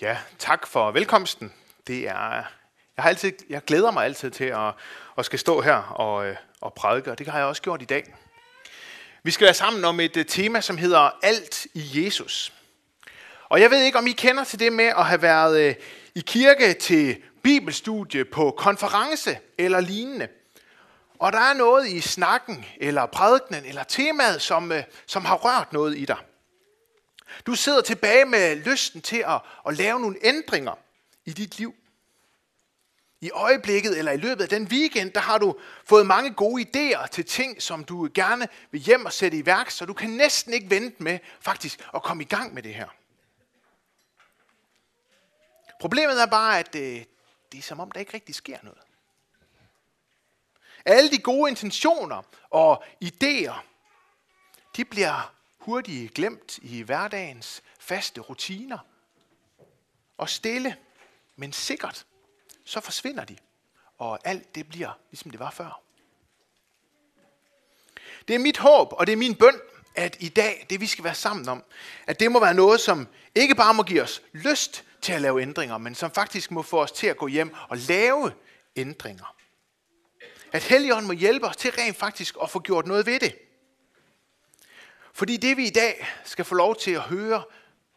Ja, tak for velkomsten. Det er, jeg, har altid, jeg glæder mig altid til at, at skal stå her og, øh, og prædike, og det har jeg også gjort i dag. Vi skal være sammen om et øh, tema, som hedder Alt i Jesus. Og jeg ved ikke, om I kender til det med at have været øh, i kirke til bibelstudie på konference eller lignende. Og der er noget i snakken, eller prædikenen, eller temaet, som, som har rørt noget i dig. Du sidder tilbage med lysten til at, at lave nogle ændringer i dit liv. I øjeblikket eller i løbet af den weekend, der har du fået mange gode idéer til ting, som du gerne vil hjem og sætte i værk, så du kan næsten ikke vente med faktisk at komme i gang med det her. Problemet er bare, at det, det er som om, der ikke rigtig sker noget. Alle de gode intentioner og idéer, de bliver hurtigt glemt i hverdagens faste rutiner. Og stille, men sikkert, så forsvinder de. Og alt det bliver, ligesom det var før. Det er mit håb, og det er min bøn, at i dag, det vi skal være sammen om, at det må være noget, som ikke bare må give os lyst til at lave ændringer, men som faktisk må få os til at gå hjem og lave ændringer. At Helligånden må hjælpe os til rent faktisk at få gjort noget ved det. Fordi det vi i dag skal få lov til at høre,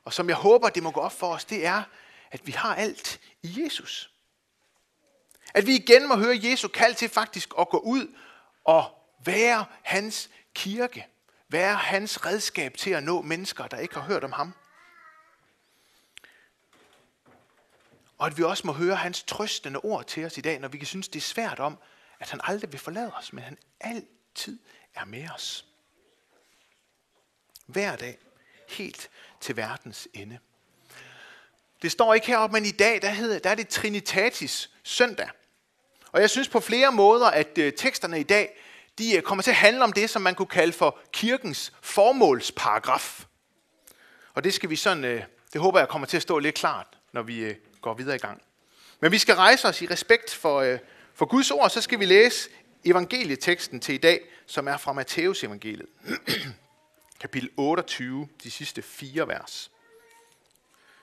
og som jeg håber, det må gå op for os, det er, at vi har alt i Jesus. At vi igen må høre Jesu kald til faktisk at gå ud og være hans kirke. Være hans redskab til at nå mennesker, der ikke har hørt om ham. Og at vi også må høre hans trøstende ord til os i dag, når vi kan synes, det er svært om, at han aldrig vil forlade os, men han altid er med os. Hver dag. Helt til verdens ende. Det står ikke heroppe, men i dag der, hedder, der er det Trinitatis søndag. Og jeg synes på flere måder, at øh, teksterne i dag de øh, kommer til at handle om det, som man kunne kalde for kirkens formålsparagraf. Og det skal vi sådan, øh, det håber jeg kommer til at stå lidt klart, når vi øh, går videre i gang. Men vi skal rejse os i respekt for, øh, for Guds ord, så skal vi læse evangelieteksten til i dag, som er fra Matteus evangeliet. kapitel 28, de sidste fire vers.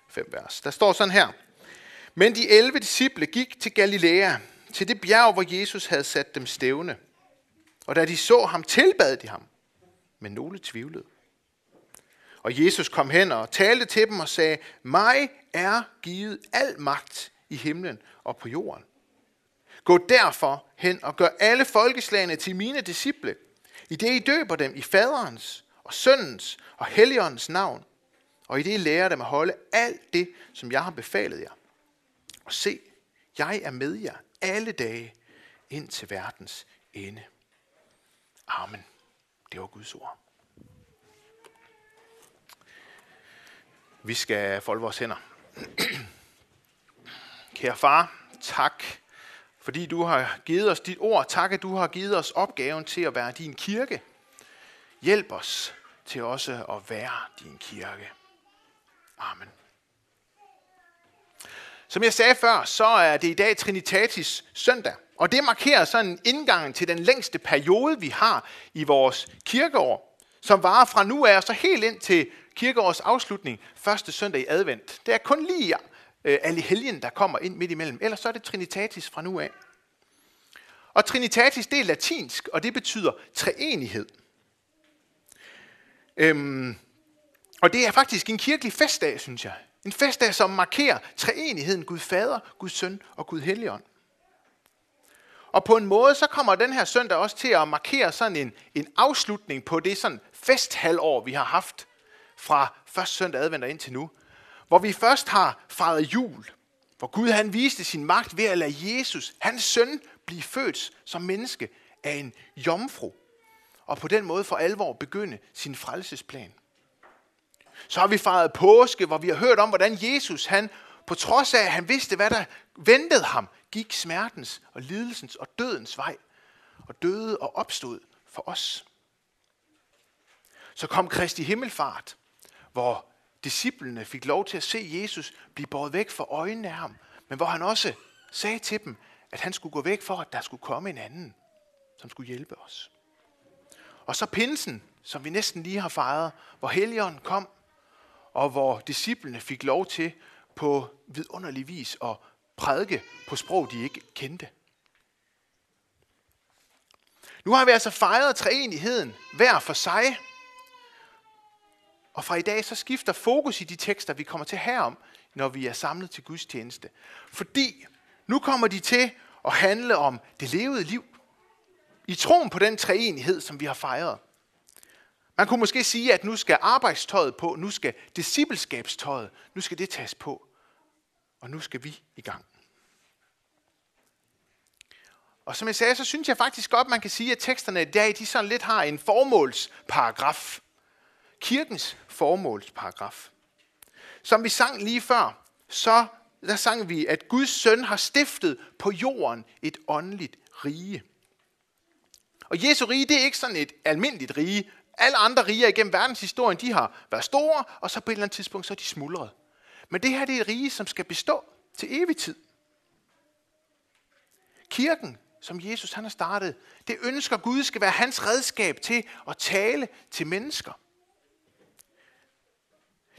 Fem vers. Der står sådan her. Men de 11 disciple gik til Galilea, til det bjerg, hvor Jesus havde sat dem stævne. Og da de så ham, tilbad de ham. Men nogle tvivlede. Og Jesus kom hen og talte til dem og sagde, mig er givet al magt i himlen og på jorden. Gå derfor hen og gør alle folkeslagene til mine disciple, i det I døber dem i faderens og søndens og helligåndens navn, og i det lærer dem at holde alt det, som jeg har befalet jer. Og se, jeg er med jer alle dage ind til verdens ende. Amen. Det var Guds ord. Vi skal folde vores hænder. Kære far, tak, fordi du har givet os dit ord. Tak, at du har givet os opgaven til at være din kirke. Hjælp os til også at være din kirke. Amen. Som jeg sagde før, så er det i dag Trinitatis søndag. Og det markerer sådan indgangen til den længste periode, vi har i vores kirkeår, som varer fra nu af og så helt ind til kirkeårets afslutning, første søndag i advent. Det er kun lige øh, alle helgen, der kommer ind midt imellem. Ellers så er det Trinitatis fra nu af. Og Trinitatis, det er latinsk, og det betyder treenighed. Øhm, og det er faktisk en kirkelig festdag, synes jeg. En festdag, som markerer treenigheden Gud Fader, Gud Søn og Gud Helligånd. Og på en måde, så kommer den her søndag også til at markere sådan en, en afslutning på det sådan festhalvår, vi har haft fra første søndag advent ind til nu. Hvor vi først har fejret jul, hvor Gud han viste sin magt ved at lade Jesus, hans søn, blive født som menneske af en jomfru og på den måde for alvor begynde sin frelsesplan. Så har vi fejret påske, hvor vi har hørt om, hvordan Jesus, han på trods af, at han vidste, hvad der ventede ham, gik smertens og lidelsens og dødens vej, og døde og opstod for os. Så kom Kristi himmelfart, hvor disciplene fik lov til at se Jesus blive båret væk for øjnene af ham, men hvor han også sagde til dem, at han skulle gå væk for, at der skulle komme en anden, som skulle hjælpe os. Og så pinsen, som vi næsten lige har fejret, hvor Helligånden kom, og hvor disciplene fik lov til på vidunderlig vis at prædike på sprog, de ikke kendte. Nu har vi altså fejret treenigheden hver for sig. Og fra i dag så skifter fokus i de tekster, vi kommer til herom, når vi er samlet til Guds tjeneste. Fordi nu kommer de til at handle om det levede liv. I troen på den treenighed, som vi har fejret. Man kunne måske sige, at nu skal arbejdstøjet på, nu skal discipleskabstøjet, nu skal det tages på. Og nu skal vi i gang. Og som jeg sagde, så synes jeg faktisk godt, man kan sige, at teksterne i dag, de sådan lidt har en formålsparagraf. Kirkens formålsparagraf. Som vi sang lige før, så der sang vi, at Guds søn har stiftet på jorden et åndeligt rige. Og Jesu rige, det er ikke sådan et almindeligt rige. Alle andre riger igennem verdenshistorien, de har været store, og så på et eller andet tidspunkt, så er de smuldret. Men det her det er et rige, som skal bestå til evig tid. Kirken, som Jesus han har startet, det ønsker Gud skal være hans redskab til at tale til mennesker.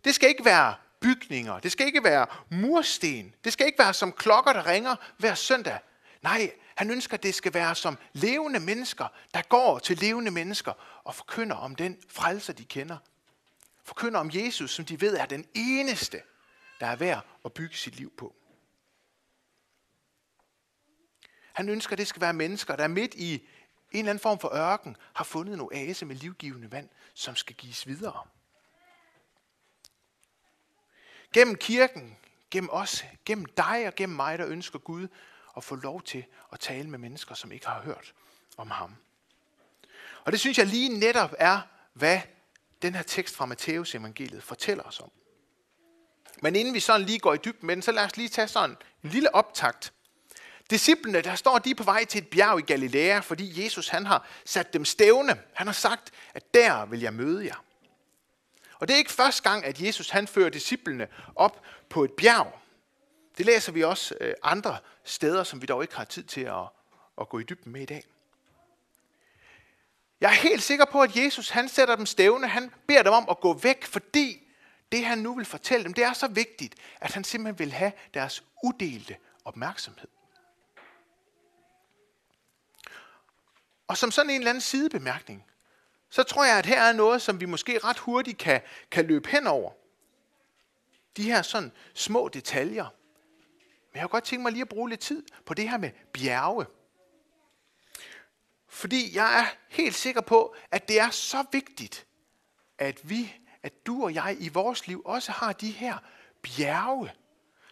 Det skal ikke være bygninger, det skal ikke være mursten, det skal ikke være som klokker, der ringer hver søndag. Nej, han ønsker, at det skal være som levende mennesker, der går til levende mennesker og forkynder om den frelser, de kender. Forkynder om Jesus, som de ved er den eneste, der er værd at bygge sit liv på. Han ønsker, at det skal være mennesker, der midt i en eller anden form for ørken har fundet en oase med livgivende vand, som skal gives videre. Gennem kirken, gennem os, gennem dig og gennem mig, der ønsker Gud at få lov til at tale med mennesker, som ikke har hørt om ham. Og det synes jeg lige netop er, hvad den her tekst fra Matteus evangeliet fortæller os om. Men inden vi sådan lige går i dybden med den, så lad os lige tage sådan en lille optakt. Disciplene, der står de på vej til et bjerg i Galilea, fordi Jesus han har sat dem stævne. Han har sagt, at der vil jeg møde jer. Og det er ikke første gang, at Jesus han fører disciplene op på et bjerg. Det læser vi også øh, andre steder, som vi dog ikke har tid til at, at gå i dybden med i dag. Jeg er helt sikker på, at Jesus han sætter dem stævne. Han beder dem om at gå væk, fordi det han nu vil fortælle dem, det er så vigtigt, at han simpelthen vil have deres udelte opmærksomhed. Og som sådan en eller anden sidebemærkning, så tror jeg, at her er noget, som vi måske ret hurtigt kan, kan løbe hen over. De her sådan små detaljer. Men jeg har godt tænkt mig lige at bruge lidt tid på det her med bjerge. Fordi jeg er helt sikker på, at det er så vigtigt, at vi, at du og jeg i vores liv også har de her bjerge,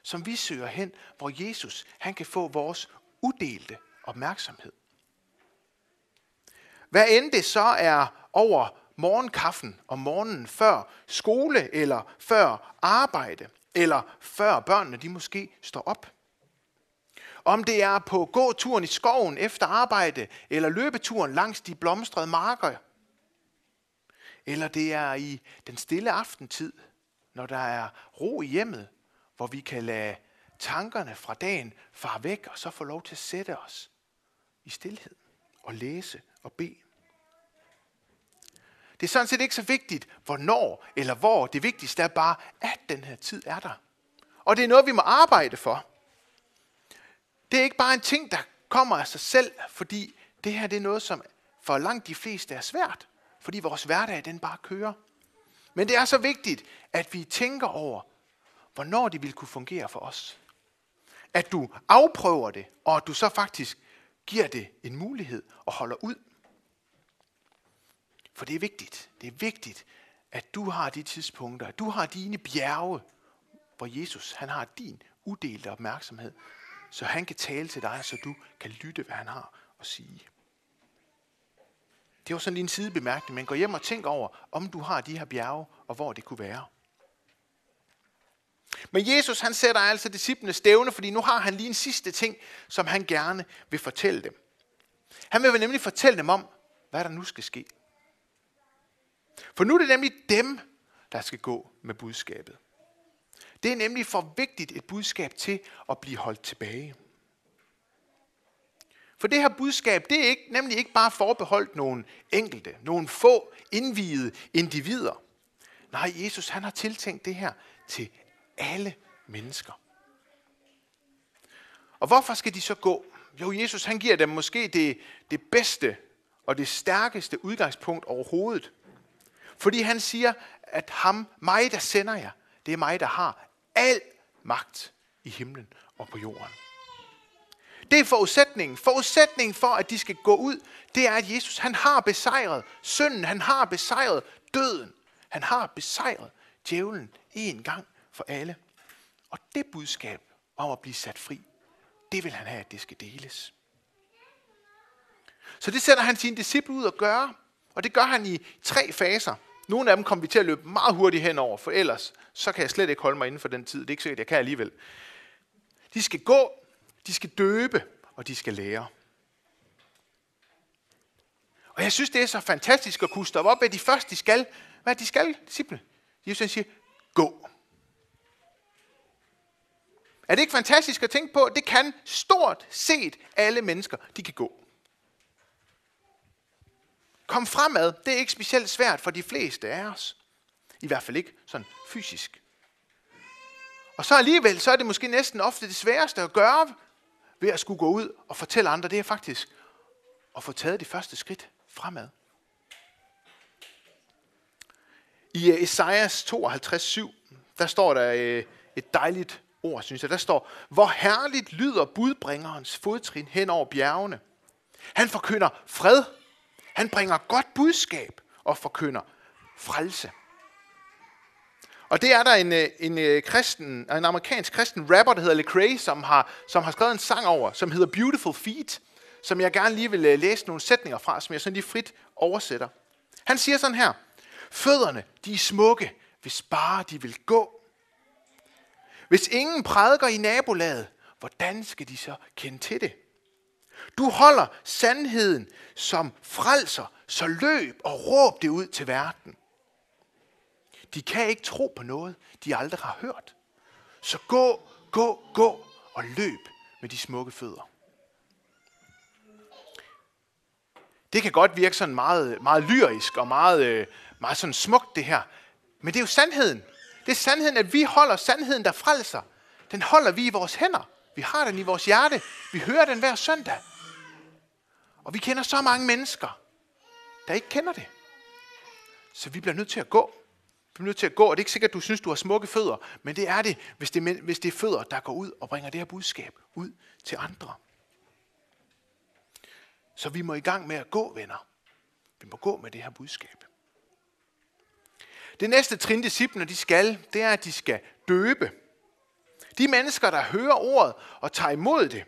som vi søger hen, hvor Jesus han kan få vores udelte opmærksomhed. Hvad end det så er over morgenkaffen om morgenen før skole eller før arbejde, eller før børnene de måske står op. Om det er på gåturen i skoven efter arbejde, eller løbeturen langs de blomstrede marker, eller det er i den stille aftentid, når der er ro i hjemmet, hvor vi kan lade tankerne fra dagen far væk, og så få lov til at sætte os i stillhed og læse og bede. Det er sådan set ikke så vigtigt, hvornår eller hvor. Det vigtigste er bare, at den her tid er der. Og det er noget, vi må arbejde for. Det er ikke bare en ting, der kommer af sig selv, fordi det her det er noget, som for langt de fleste er svært, fordi vores hverdag den bare kører. Men det er så vigtigt, at vi tænker over, hvornår det vil kunne fungere for os. At du afprøver det, og at du så faktisk giver det en mulighed og holder ud. For det er vigtigt. Det er vigtigt, at du har de tidspunkter, at du har dine bjerge, hvor Jesus han har din udelte opmærksomhed, så han kan tale til dig, så du kan lytte, hvad han har at sige. Det var sådan lige en sidebemærkning, men gå hjem og tænk over, om du har de her bjerge, og hvor det kunne være. Men Jesus han sætter altså disciplene stævne, fordi nu har han lige en sidste ting, som han gerne vil fortælle dem. Han vil nemlig fortælle dem om, hvad der nu skal ske. For nu er det nemlig dem, der skal gå med budskabet. Det er nemlig for vigtigt et budskab til at blive holdt tilbage. For det her budskab, det er ikke, nemlig ikke bare forbeholdt nogle enkelte, nogle få indvidede individer. Nej, Jesus han har tiltænkt det her til alle mennesker. Og hvorfor skal de så gå? Jo, Jesus han giver dem måske det, det bedste og det stærkeste udgangspunkt overhovedet. Fordi han siger, at ham, mig der sender jer, det er mig, der har al magt i himlen og på jorden. Det er forudsætningen. Forudsætningen for, at de skal gå ud, det er, at Jesus han har besejret synden, han har besejret døden, han har besejret djævlen en gang for alle. Og det budskab om at blive sat fri, det vil han have, at det skal deles. Så det sender han sine disciple ud at gøre, og det gør han i tre faser. Nogle af dem kommer vi til at løbe meget hurtigt henover, for ellers så kan jeg slet ikke holde mig inden for den tid. Det er ikke sikkert, jeg kan alligevel. De skal gå, de skal døbe, og de skal lære. Og jeg synes, det er så fantastisk at kunne stoppe op, at de først de skal. Hvad de skal, disciple? Jesus siger, gå. Er det ikke fantastisk at tænke på? Det kan stort set alle mennesker, de kan gå. Kom fremad, det er ikke specielt svært for de fleste af os. I hvert fald ikke sådan fysisk. Og så alligevel, så er det måske næsten ofte det sværeste at gøre ved at skulle gå ud og fortælle andre, det er faktisk at få taget de første skridt fremad. I øh, Esajas 52:7, der står der øh, et dejligt ord, synes jeg. Der står, hvor herligt lyder budbringerens fodtrin hen over bjergene. Han forkynder fred. Han bringer godt budskab og forkynder frelse. Og det er der en, øh, en, en, kristen, en amerikansk kristen rapper, der hedder Lecrae, som har, som har skrevet en sang over, som hedder Beautiful Feet, som jeg gerne lige vil øh, læse nogle sætninger fra, som jeg sådan lige frit oversætter. Han siger sådan her, Fødderne, de er smukke, hvis bare de vil gå. Hvis ingen prædiker i nabolaget, hvordan skal de så kende til det? Du holder sandheden som frelser, så løb og råb det ud til verden. De kan ikke tro på noget, de aldrig har hørt. Så gå, gå, gå og løb med de smukke fødder. Det kan godt virke sådan meget, meget lyrisk og meget, øh, meget sådan smukt det her. Men det er jo sandheden. Det er sandheden, at vi holder sandheden, der frelser. Den holder vi i vores hænder. Vi har den i vores hjerte. Vi hører den hver søndag. Og vi kender så mange mennesker, der ikke kender det. Så vi bliver nødt til at gå. Vi bliver nødt til at gå, og det er ikke sikkert, at du synes, du har smukke fødder, men det er det, hvis det er, hvis det er fødder, der går ud og bringer det her budskab ud til andre. Så vi må i gang med at gå, venner. Vi må gå med det her budskab. Det næste trin, disciplene de skal, det er, at de skal døbe. De mennesker, der hører ordet og tager imod det,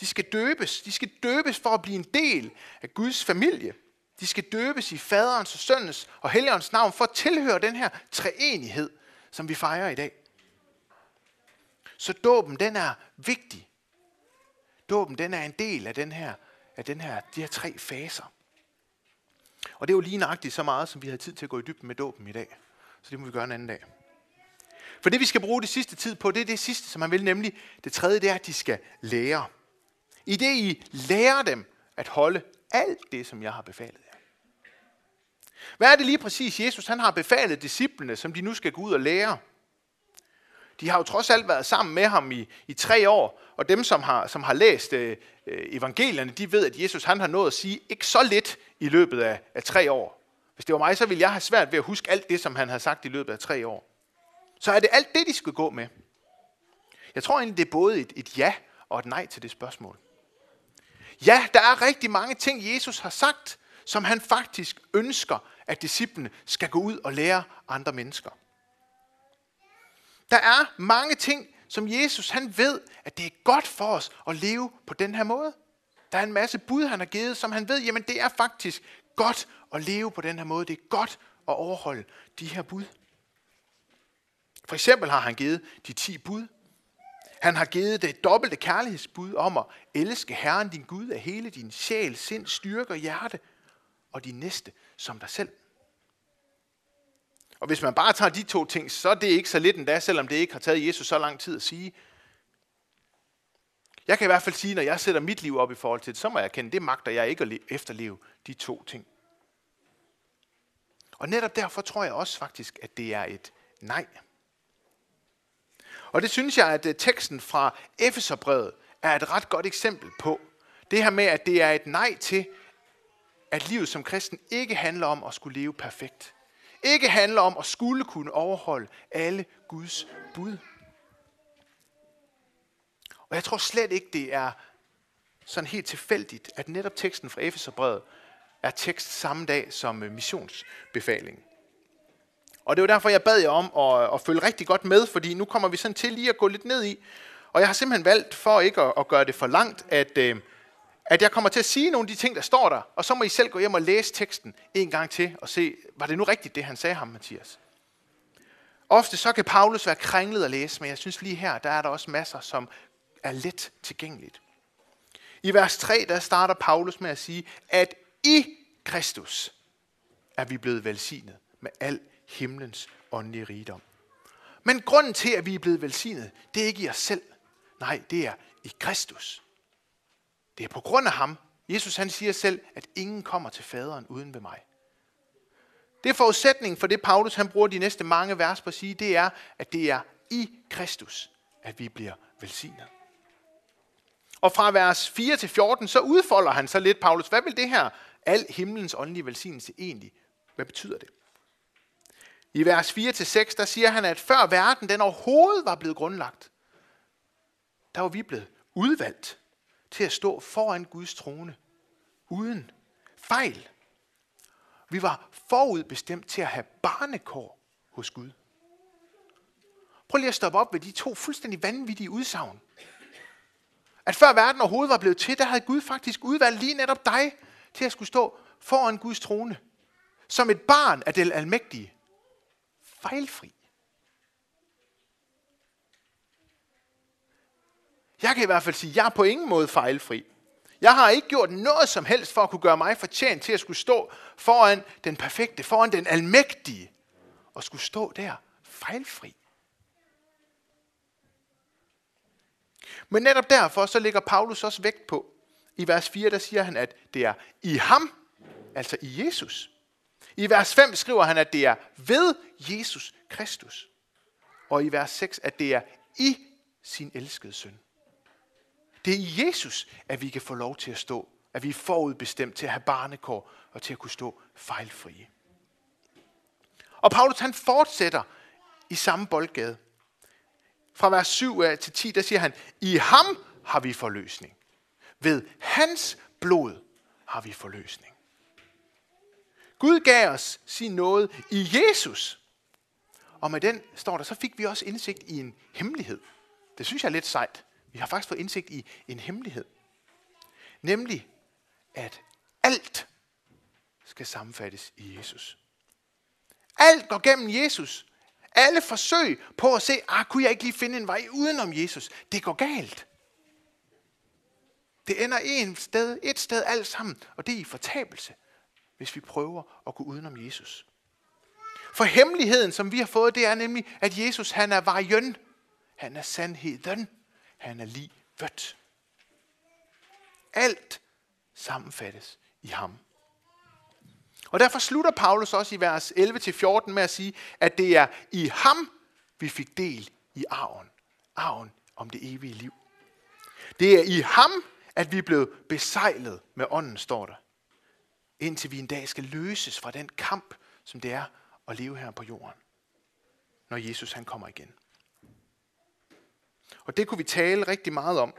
de skal døbes. De skal døbes for at blive en del af Guds familie. De skal døbes i faderens og søndens og helligåndens navn for at tilhøre den her treenighed, som vi fejrer i dag. Så dåben, den er vigtig. Dåben, den er en del af den her, af den her, de her tre faser. Og det er jo lige nøjagtigt så meget, som vi har tid til at gå i dybden med dåben i dag. Så det må vi gøre en anden dag. For det vi skal bruge det sidste tid på, det er det sidste, som man vil, nemlig det tredje, det er, at de skal lære. I det I lærer dem at holde alt det, som jeg har befalet jer. Hvad er det lige præcis, Jesus han har befalet disciplene, som de nu skal gå ud og lære? De har jo trods alt været sammen med ham i, i tre år, og dem, som har, som har læst øh, øh evangelierne, de ved, at Jesus han har nået at sige ikke så lidt i løbet af, af tre år. Hvis det var mig, så ville jeg have svært ved at huske alt det, som han havde sagt i løbet af tre år. Så er det alt det, de skal gå med. Jeg tror egentlig, det er både et, et ja og et nej til det spørgsmål. Ja, der er rigtig mange ting, Jesus har sagt, som han faktisk ønsker, at disciplene skal gå ud og lære andre mennesker. Der er mange ting, som Jesus han ved, at det er godt for os at leve på den her måde. Der er en masse bud, han har givet, som han ved, jamen det er faktisk godt at leve på den her måde. Det er godt at overholde de her bud. For eksempel har han givet de 10 bud. Han har givet det dobbelte kærlighedsbud om at elske Herren din Gud af hele din sjæl, sind, styrke og hjerte, og din næste som dig selv. Og hvis man bare tager de to ting, så er det ikke så lidt endda, selvom det ikke har taget Jesus så lang tid at sige. Jeg kan i hvert fald sige, når jeg sætter mit liv op i forhold til det, så må jeg kende, det magter jeg ikke at efterleve de to ting. Og netop derfor tror jeg også faktisk, at det er et nej. Og det synes jeg, at øh, teksten fra Efeserbrevet er et ret godt eksempel på. Det her med, at det er et nej til, at livet som kristen ikke handler om at skulle leve perfekt. Ikke handler om at skulle kunne overholde alle Guds bud. Og jeg tror slet ikke, det er sådan helt tilfældigt, at netop teksten fra Efeserbrevet er tekst samme dag som øh, missionsbefalingen. Og det var derfor, jeg bad jer om at, at følge rigtig godt med, fordi nu kommer vi sådan til lige at gå lidt ned i. Og jeg har simpelthen valgt, for ikke at, at gøre det for langt, at, øh, at jeg kommer til at sige nogle af de ting, der står der, og så må I selv gå hjem og læse teksten en gang til og se, var det nu rigtigt, det han sagde ham, Mathias? Ofte så kan Paulus være kringlet at læse, men jeg synes lige her, der er der også masser, som er let tilgængeligt. I vers 3, der starter Paulus med at sige, at i Kristus er vi blevet velsignet med al himlens åndelige rigdom. Men grunden til, at vi er blevet velsignet, det er ikke i os selv. Nej, det er i Kristus. Det er på grund af ham. Jesus han siger selv, at ingen kommer til faderen uden ved mig. Det er forudsætningen for det, Paulus han bruger de næste mange vers på at sige, det er, at det er i Kristus, at vi bliver velsignet. Og fra vers 4 til 14, så udfolder han så lidt, Paulus, hvad vil det her al himlens åndelige velsignelse egentlig? Hvad betyder det? I vers 4-6, der siger han, at før verden den overhovedet var blevet grundlagt, der var vi blevet udvalgt til at stå foran Guds trone, uden fejl. Vi var forudbestemt til at have barnekår hos Gud. Prøv lige at stoppe op ved de to fuldstændig vanvittige udsagn. At før verden overhovedet var blevet til, der havde Gud faktisk udvalgt lige netop dig til at skulle stå foran Guds trone. Som et barn af den almægtige fejlfri. Jeg kan i hvert fald sige, at jeg er på ingen måde fejlfri. Jeg har ikke gjort noget som helst for at kunne gøre mig fortjent til at skulle stå foran den perfekte, foran den almægtige, og skulle stå der fejlfri. Men netop derfor så ligger Paulus også vægt på, i vers 4, der siger han, at det er i ham, altså i Jesus, i vers 5 skriver han, at det er ved Jesus Kristus. Og i vers 6, at det er i sin elskede søn. Det er i Jesus, at vi kan få lov til at stå, at vi er forudbestemt til at have barnekår og til at kunne stå fejlfrie. Og Paulus han fortsætter i samme boldgade. Fra vers 7 øh, til 10, der siger han, i ham har vi forløsning. Ved hans blod har vi forløsning. Gud gav os sin nåde i Jesus. Og med den, står der, så fik vi også indsigt i en hemmelighed. Det synes jeg er lidt sejt. Vi har faktisk fået indsigt i en hemmelighed. Nemlig, at alt skal sammenfattes i Jesus. Alt går gennem Jesus. Alle forsøg på at se, ah, kunne jeg ikke lige finde en vej udenom Jesus? Det går galt. Det ender en sted, et sted alt sammen, og det er i fortabelse hvis vi prøver at gå udenom Jesus. For hemmeligheden, som vi har fået, det er nemlig, at Jesus han er vejen. Han er sandheden. Han er livet. Alt sammenfattes i ham. Og derfor slutter Paulus også i vers 11-14 med at sige, at det er i ham, vi fik del i arven. Arven om det evige liv. Det er i ham, at vi blev besejlet med ånden, står der indtil vi en dag skal løses fra den kamp, som det er at leve her på jorden, når Jesus han kommer igen. Og det kunne vi tale rigtig meget om.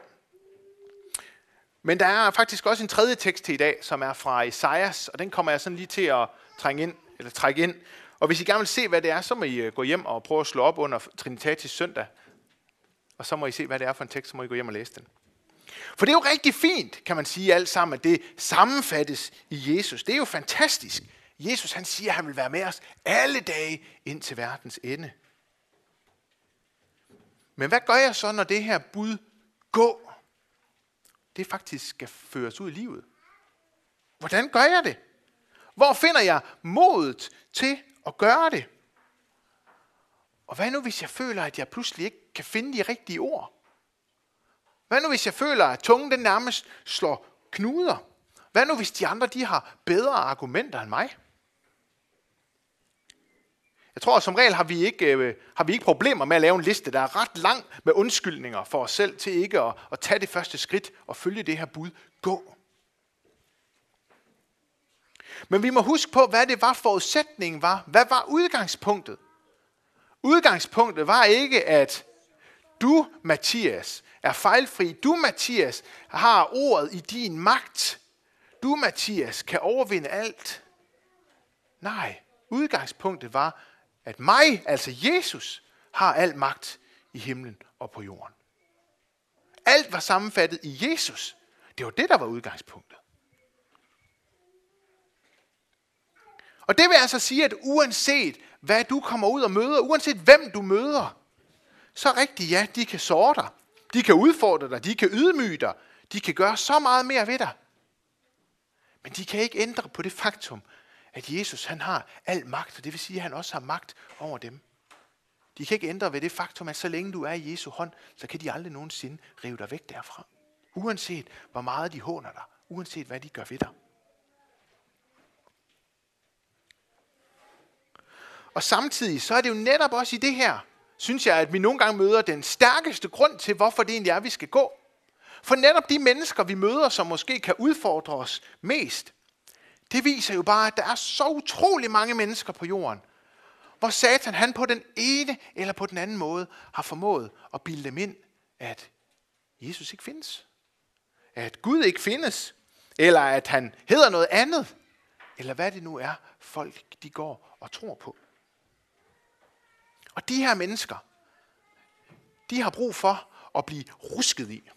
Men der er faktisk også en tredje tekst til i dag, som er fra Esajas, og den kommer jeg sådan lige til at trænge ind, eller trække ind. Og hvis I gerne vil se, hvad det er, så må I øh, gå hjem og prøve at slå op under Trinitatis søndag. Og så må I se, hvad det er for en tekst, så må I gå hjem og læse den. For det er jo rigtig fint, kan man sige alt sammen, at det sammenfattes i Jesus. Det er jo fantastisk. Jesus han siger, at han vil være med os alle dage ind til verdens ende. Men hvad gør jeg så, når det her bud gå, det faktisk skal føres ud i livet? Hvordan gør jeg det? Hvor finder jeg modet til at gøre det? Og hvad nu, hvis jeg føler, at jeg pludselig ikke kan finde de rigtige ord? Hvad nu, hvis jeg føler, at tungen den nærmest slår knuder? Hvad nu, hvis de andre de har bedre argumenter end mig? Jeg tror, at som regel har vi, ikke, øh, har vi ikke problemer med at lave en liste, der er ret lang med undskyldninger for os selv til ikke at, at tage det første skridt og følge det her bud. Gå. Men vi må huske på, hvad det var forudsætningen var. Hvad var udgangspunktet? Udgangspunktet var ikke, at du, Mathias, er fejlfri. Du, Mathias, har ordet i din magt. Du, Mathias, kan overvinde alt. Nej, udgangspunktet var, at mig, altså Jesus, har al magt i himlen og på jorden. Alt var sammenfattet i Jesus. Det var det, der var udgangspunktet. Og det vil altså sige, at uanset hvad du kommer ud og møder, uanset hvem du møder, så rigtigt ja, de kan såre dig. De kan udfordre dig, de kan ydmyge dig, de kan gøre så meget mere ved dig. Men de kan ikke ændre på det faktum, at Jesus han har al magt, og det vil sige, at han også har magt over dem. De kan ikke ændre ved det faktum, at så længe du er i Jesu hånd, så kan de aldrig nogensinde rive dig væk derfra. Uanset hvor meget de håner dig, uanset hvad de gør ved dig. Og samtidig så er det jo netop også i det her, synes jeg, at vi nogle gange møder den stærkeste grund til, hvorfor det egentlig er, vi skal gå. For netop de mennesker, vi møder, som måske kan udfordre os mest, det viser jo bare, at der er så utrolig mange mennesker på jorden, hvor Satan han på den ene eller på den anden måde har formået at bilde dem ind, at Jesus ikke findes. At Gud ikke findes. Eller at han hedder noget andet. Eller hvad det nu er, folk de går og tror på. Og de her mennesker, de har brug for at blive rusket i.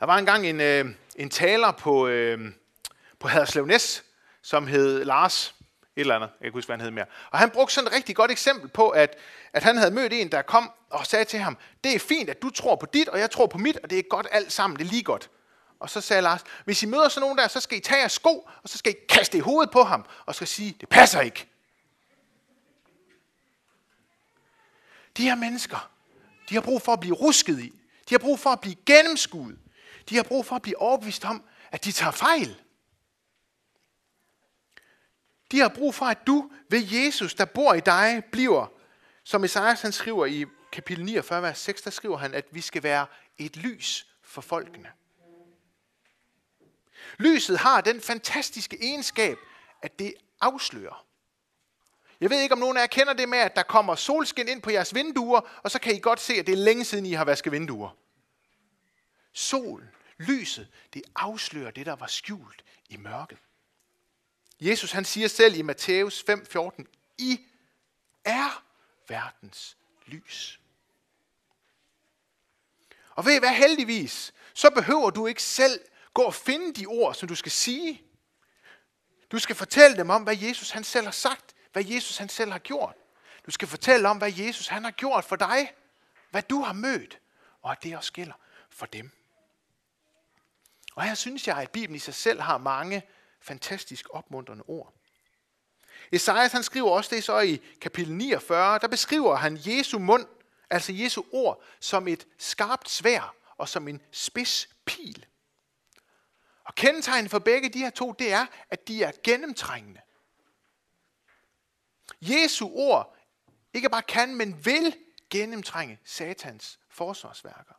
Der var engang en, øh, en taler på, øh, på Haderslev Næs, som hed Lars, et eller andet, jeg kan ikke huske, hvad han hed mere. Og han brugte sådan et rigtig godt eksempel på, at, at han havde mødt en, der kom og sagde til ham, det er fint, at du tror på dit, og jeg tror på mit, og det er godt alt sammen, det er lige godt. Og så sagde Lars, hvis I møder sådan nogen der, så skal I tage jeres sko, og så skal I kaste i hovedet på ham, og skal sige, det passer ikke. De her mennesker, de har brug for at blive rusket i. De har brug for at blive gennemskuet. De har brug for at blive overbevist om, at de tager fejl. De har brug for, at du ved Jesus, der bor i dig, bliver, som Esajas han skriver i kapitel 49, vers 6, der skriver han, at vi skal være et lys for folkene. Lyset har den fantastiske egenskab, at det afslører. Jeg ved ikke, om nogen af jer kender det med, at der kommer solskin ind på jeres vinduer, og så kan I godt se, at det er længe siden, I har vasket vinduer. Solen, lyset, det afslører det, der var skjult i mørket. Jesus han siger selv i Matthæus 5:14, I er verdens lys. Og ved I hvad, heldigvis, så behøver du ikke selv gå og finde de ord, som du skal sige. Du skal fortælle dem om, hvad Jesus han selv har sagt hvad Jesus han selv har gjort. Du skal fortælle om, hvad Jesus han har gjort for dig. Hvad du har mødt. Og at det også gælder for dem. Og her synes jeg, at Bibelen i sig selv har mange fantastisk opmuntrende ord. Esajas han skriver også det så i kapitel 49, der beskriver han Jesu mund, altså Jesu ord, som et skarpt svær og som en spids pil. Og kendetegnet for begge de her to, det er, at de er gennemtrængende. Jesu ord ikke bare kan, men vil gennemtrænge satans forsvarsværker.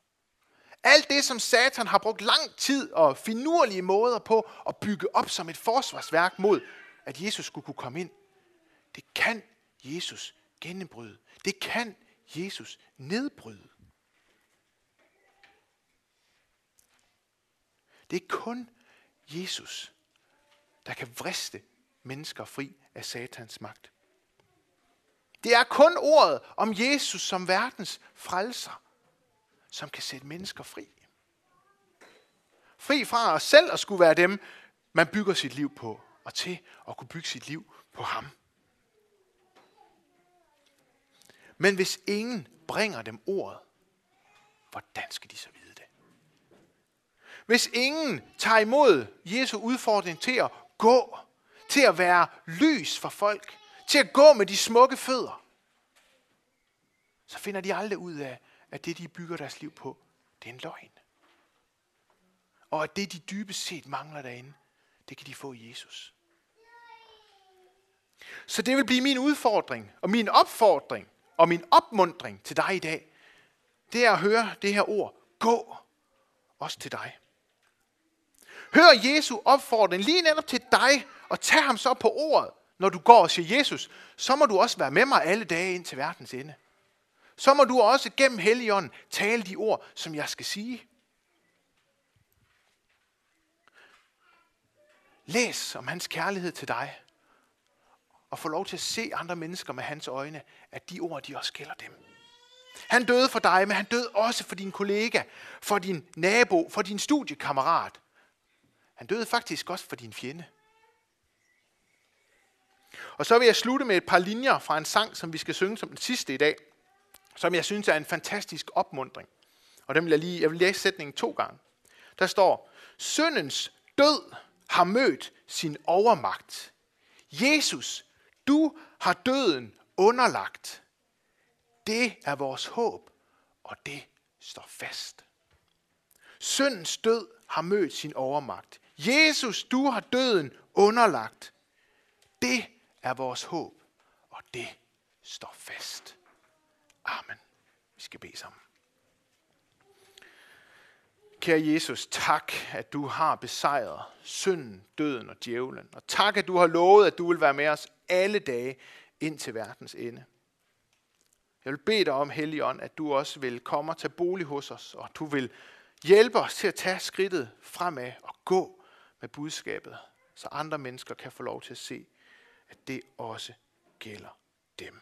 Alt det, som Satan har brugt lang tid og finurlige måder på at bygge op som et forsvarsværk mod, at Jesus skulle kunne komme ind, det kan Jesus gennembryde. Det kan Jesus nedbryde. Det er kun Jesus, der kan vriste mennesker fri af satans magt. Det er kun ordet om Jesus som verdens frelser, som kan sætte mennesker fri. Fri fra os selv at skulle være dem, man bygger sit liv på, og til at kunne bygge sit liv på ham. Men hvis ingen bringer dem ordet, hvordan skal de så vide det? Hvis ingen tager imod Jesu udfordring til at gå, til at være lys for folk, til at gå med de smukke fødder, så finder de aldrig ud af, at det, de bygger deres liv på, det er en løgn. Og at det, de dybest set mangler derinde, det kan de få i Jesus. Så det vil blive min udfordring, og min opfordring, og min opmundring til dig i dag. Det er at høre det her ord, gå, også til dig. Hør Jesu opfordring lige netop til dig, og tag ham så på ordet, når du går og siger, Jesus, så må du også være med mig alle dage ind til verdens ende. Så må du også gennem Helligånden tale de ord, som jeg skal sige. Læs om hans kærlighed til dig, og få lov til at se andre mennesker med hans øjne, at de ord, de også gælder dem. Han døde for dig, men han døde også for din kollega, for din nabo, for din studiekammerat. Han døde faktisk også for din fjende. Og så vil jeg slutte med et par linjer fra en sang, som vi skal synge som den sidste i dag, som jeg synes er en fantastisk opmundring. Og den vil jeg lige, jeg vil læse sætningen to gange. Der står, Søndens død har mødt sin overmagt. Jesus, du har døden underlagt. Det er vores håb, og det står fast. Syndens død har mødt sin overmagt. Jesus, du har døden underlagt. Det er vores håb, og det står fast. Amen. Vi skal bede sammen. Kære Jesus, tak, at du har besejret synden, døden og djævlen. Og tak, at du har lovet, at du vil være med os alle dage ind til verdens ende. Jeg vil bede dig om, Helligånd, at du også vil komme og tage bolig hos os, og du vil hjælpe os til at tage skridtet fremad og gå med budskabet, så andre mennesker kan få lov til at se, at det også gælder dem.